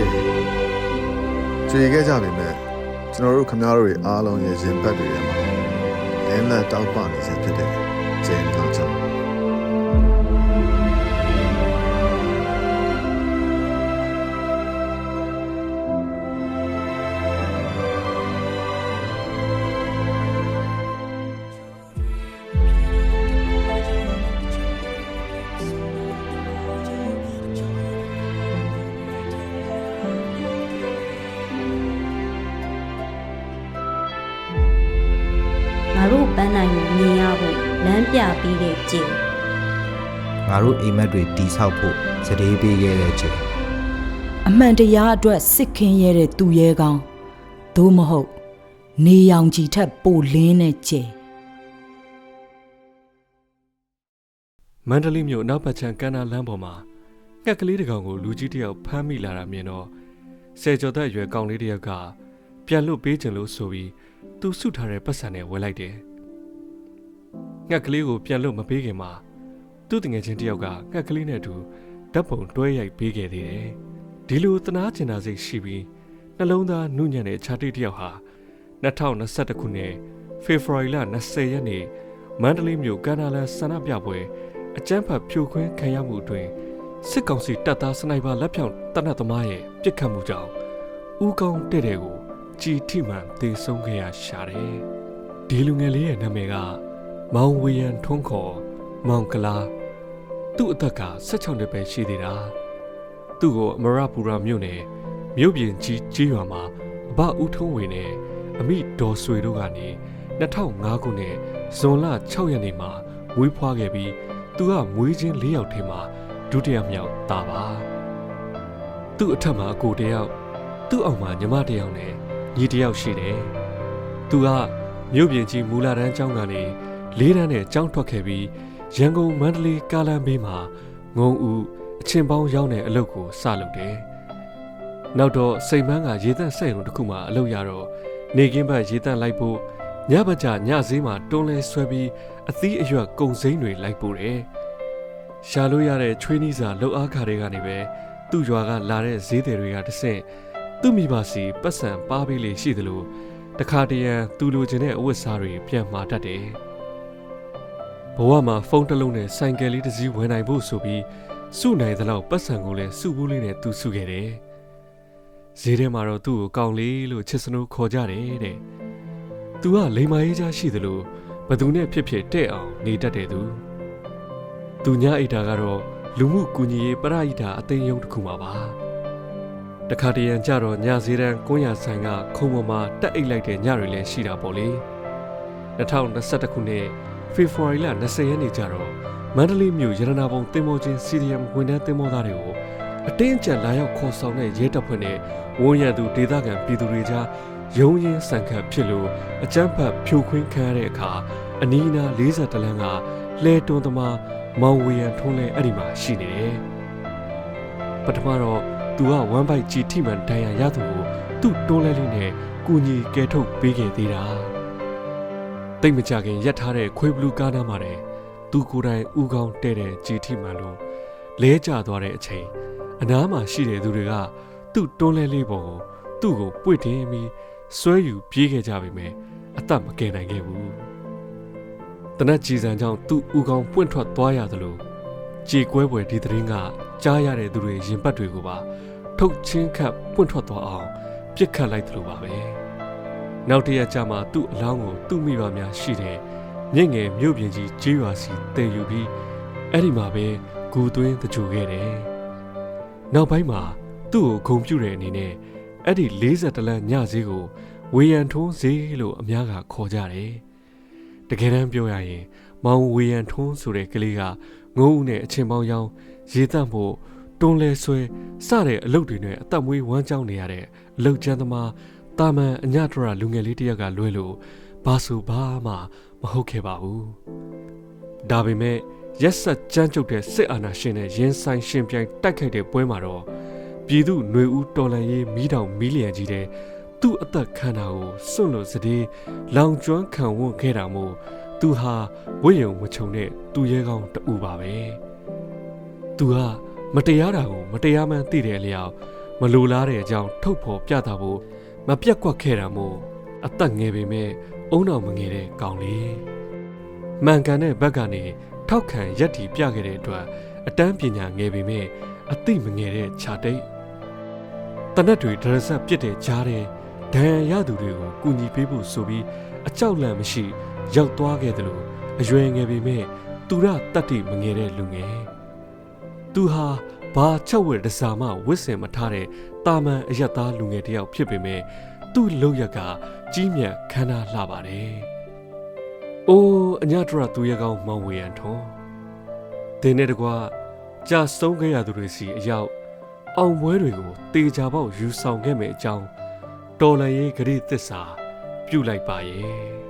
ကျင်းကြွေခဲ့ကြပြီမဲ့ကျွန်တော်တို့ခမားတို့တွေအားလုံးရဲ့ရင်ဘတ်တွေထဲမှာလင်းလက်တောက်ပနေစေဖြစ်တဲ့ကျင်းတော့ကြောင့်ငါ တို့ပန်းနိုင်ကိုမြင်ရဖို့လမ်းပြပေးတဲ့ကြည်ငါတို့အိမ်မက်တွေတီဆောက်ဖို့စတေးပေးခဲ့တဲ့ချိန်အမှန်တရားအတွက်စစ်ခင်းရဲတဲ့သူရဲကောင်းသို့မဟုတ် နေရောင်ခြည်ထက်ပိုလင်းတဲ့ကျဲမန္တလေးမြို့နောက်ပတ်ချမ်းကမ်းနားလမ်းပေါ်မှာငှက်ကလေးတစ်ကောင်ကိုလူကြီးတစ်ယောက်ဖမ်းမိလာတာမြင်တော့ဆယ်ကျော်သက်အရွယ်ကောင်လေးတစ်ယောက်ကပြန်လွတ်ပေးခြင်းလို့ဆိုပြီး သူစုထားတဲ့ပတ်စံနဲ့ဝယ်လိုက်တယ်။ငှက်ကလေးကိုပြန်လွတ်မပေးခင်မှာသူ့တငယ်ချင်းတစ်ယောက်ကငှက်ကလေးနဲ့အတူဓာတ်ပုံတွဲရိုက်ပေးခဲ့သေးတယ်။ဒီလိုတနာကျင်တာစိတ်ရှိပြီးနှလုံးသားနုညံ့တဲ့ခြာတိတစ်ယောက်ဟာ2021ခုနှစ်ဖေဖော်ဝါရီလ20ရက်နေ့မန္တလေးမြို့ကမ်းနားလမ်းဆန္ဒပြပွဲအကြမ်းဖက်ဖြိုခွင်းခံရမှုအတွင်းစစ်ကောင်စီတပ်သားစနိုက်ပါလက်ဖြောင့်တနတ်သမားရဲ့ပြစ်ခတ်မှုကြောင့်ဦးကောင်းတဲ့တဲ့ကို ကြည်ထိမှန်သေဆုံးခဲ့ရရှာတယ်။ဒီလူငယ်လေးရဲ့နာမည်ကမောင်ဝေယံထွန်းခေါ်မောင်ကလာသူ့အသက်က16နှစ်ပဲရှိသေးတာ။သူ့ကိုအမရပူရာမြို့နယ်မြို့ပြင်ကြီးကြီးရွာမှာအဘဦးထုံးဝေနဲ့အမိဒေါ်ဆွေတို့ကနေ2005ခုနှစ်ဇွန်လ6ရက်နေ့မှာမွေးဖွားခဲ့ပြီးသူကမွေးချင်း၄ယောက်ထဲမှာဒုတိယမြောက်သားပါသူ့အထက်မှာအကိုတစ်ယောက်သူ့အောက်မှာညီမတစ်ယောက်နဲ့ ညီတစ်ယောက်ရှိတယ်သူကမြို့ပြင်ကြီးမူလာတန်းကျောင်းကနေလေးတန်းနဲ့ကျောင်းထွက်ခဲ့ပြီးရန်ကုန်မန္တလေးကားလမ်းဘေးမှာငုံဦးအချင်းပေါင်းရောက်တဲ့အလုပ်ကိုစလုပ်တယ်နောက်တော့စိန်မန်းကရေတန့်ဆက်ရုံတစ်ခုမှအလုပ်ရတော့နေကင်းဘက်ရေတန့်လိုက်ဖို့ညဘက်ကျညဈေးမှာတွန်းလဲဆွဲပြီးအသီးအရွက်ကုံစိမ့်တွေလိုက်ပို့တယ်။ရှာလို့ရတဲ့ချွေးနီးစာလောက်အားခါတွေကနေပဲသူ့ရွာကလာတဲ့ဈေးတွေတွေကတဆင့် သူ့မိဘစီပတ်စံပါပေးလေရှိသလိုတခါတရံသူလိုချင်တဲ့အဝတ်စားတွေပြန်မှာတတ်တယ်။ဘဝမှာဖုန်းတစ်လုံးနဲ့ဆိုင်ကယ်လေးတစ်စီးဝင်နိုင်ဖို့ဆိုပြီးစုနိုင်သလောက်ပတ်စံကိုလည်းစုဘူးလေးနဲ့သူစုခဲ့တယ်။ဈေးထဲမှာတော့သူ့ကိုကောင်းလေးလို့ချစ်စနိုးခေါ်ကြတယ်တဲ့။ "तू ကလိမ္မာရေးချရှိသလိုဘသူနဲ့ဖြစ်ဖြစ်တဲ့အောင်နေတတ်တဲ့သူသူညအိတ်တာကတော့လူမှုကူညီရေးပရဟိတအသိယုံတစ်ခုမှာပါ တခါတရံကြတော့ညစည်းတန်းကွန်းရဆိုင်ကခုံပေါ်မှာတက်အိတ်လိုက်တဲ့ညတွေလည်းရှိတာပေါ့လေ2021ခုနှစ်ဖေဖော်ဝါရီလ20ရက်နေ့ကျတော့မန္တလေးမြို့ရတနာပုံတင်မောချင်းစီရီယမ်ဝန်ထမ်းတင်မောသားတွေကိုအတင်းအကျပ်လာရောက်ခေါ်ဆောင်တဲ့ရဲတပ်ဖွဲ့နဲ့ဝန်ရံသူဒေသခံပြည်သူတွေကြားရုံးရင်ဆန်ခတ်ဖြစ်လို့အကြမ်းဖက်ဖြိုခွင်းခံရတဲ့အခါအနီးအနား40တလန်းကလဲတွန်းသမားမောင်ဝေယံထုံးလဲအဲ့ဒီမှာရှိနေတယ်။ပထမတော့ သူကဝမ်းပိုက်ကြီးထိမှန်ဒဏ်ရာရသူကိုသူ့တွန်းလဲလေးနဲ့ကူညီကယ်ထုတ်ပေးခဲ့သေးတာ။တိတ်မကြခင်ရက်ထားတဲ့ခွေးဘလူးကားနားမှာတဲ့သူကိုယ်တိုင်ဥကောင်းတဲ့တဲ့ကြီးထိမှန်လို့လဲကျသွားတဲ့အချိန်အနားမှာရှိတဲ့သူတွေကသူ့တွန်းလဲလေးပေါ်ကိုသူ့ကိုပွေ့တင်ပြီးဆွဲယူပြေးခဲ့ကြပြီမယ်အသက်မကယ်နိုင်ခဲ့ဘူးတနက်ကြီးစံကြောင့်သူ့ဥကောင်းပွင့်ထွက်သွားရသလိုကြေကွဲပွဲဒီသတင်းက ကြားရတဲ့သူတွေရင်ပတ်တွေကိုပါထုတ်ချင်းခတ်ပွင့်ထွက်သွားအောင်ပြစ်ခတ်လိုက်သလိုပါပဲနောက်တရက်ကျမှသူ့အလောင်းကိုသူ့မိဘများရှိတဲ့မြင့်ငယ်မြို့ပြင်ကြီးကျေးရွာစီတည်ယူပြီးအဲ့ဒီမှာပဲဂူသွင်းတကြိုခဲ့တယ်နောက်ပိုင်းမှာသူ့ကိုဂုံပြူတဲ့အနေနဲ့အဲ့ဒီ40တလန်းညဈေးကိုဝေယံထုံးဈေးလို့အများကခေါ်ကြတယ်။တကယ်တမ်းပြောရရင်မောင်ဝေယံထုံးဆိုတဲ့ကလေးက ငုံဦးနဲ့အချင်းပေါင်းရောင်းရေတန့်ဖို့တွန်းလဲဆွဲစတဲ့အလုပ်တွေနဲ့အသက်မွေးဝမ်းကြောင်းနေရတဲ့အလုပ်ကျန်းသမားတာမန်အညတရလူငယ်လေးတစ်ယောက်ကလွဲလို့ဘာဆိုဘာမှမဟုတ်ခဲ့ပါဘူး။ဒါပေမဲ့ရက်ဆက်ကြမ်းကြုတ်တဲ့စစ်အာဏာရှင်နဲ့ရင်ဆိုင်ရှင်ပြိုင်တိုက်ခိုက်တဲ့ပွဲမှာတော့ပြည်သူຫນွေဦးတော်လန်ရေးမိတောင်မီလီယံကြီးတဲ့သူ့အသက်ခန္ဓာကိုစွန့်လို့စတဲ့လောင်ကျွမ်းခံဝတ်ခဲ့တာမို့ သူဟာဝိယုံမချုံတဲ့သူရဲကောင်းတူပါပဲသူကမတရားတာကိုမတရားမှန်းသိတယ်လျောက်မမလိုလားတဲ့အကြောင်းထုတ်ဖော်ပြသဖို့မပြက်ကွက်ခဲ့တာမို့အသက်ငယ်ပေမဲ့အုံတော်မငယ်တဲ့ကောင်လေးမှန်ကန်တဲ့ဘက်ကနေထောက်ခံရက်တီပြခဲ့တဲ့အတွက်အတန်းပညာငယ်ပေမဲ့အသိမငယ်တဲ့ခြာတိတ်တနက်တွေဒရဆက်ပြစ်တဲ့ကြားတဲ့ဒဏ်ရာရသူတွေကိုကူညီပေးဖို့ဆိုပြီးအကြောက်လန့်မရှိ ရောက်သွားခဲ့တယ်လို့အရွယ်ငယ်ပေမဲ့သူရတတ္တိမငယ်တဲ့လူငယ်သူဟာဘာချက်ဝဲတစားမှဝစ်စင်မထားတဲ့တာမန်အယက်သားလူငယ်တစ်ယောက်ဖြစ်ပေမဲ့သူ့လောက်ရကကြီးမြတ်ခမ်းနားလှပါတယ်။အိုးအညတရသူရကောင်မောင်ဝေရန်ထွန်းဒင်းနဲ့တကွာကြာဆုံးခဲ့ရသူတွေစီအရောက်အောင်ပွဲတွေကိုတေချာပေါက်ယူဆောင်ခဲ့မယ်အကြောင်းတော်လန်ရေးဂရိသစ္စာပြုလိုက်ပါရဲ့။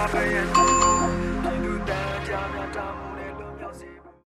Bobby and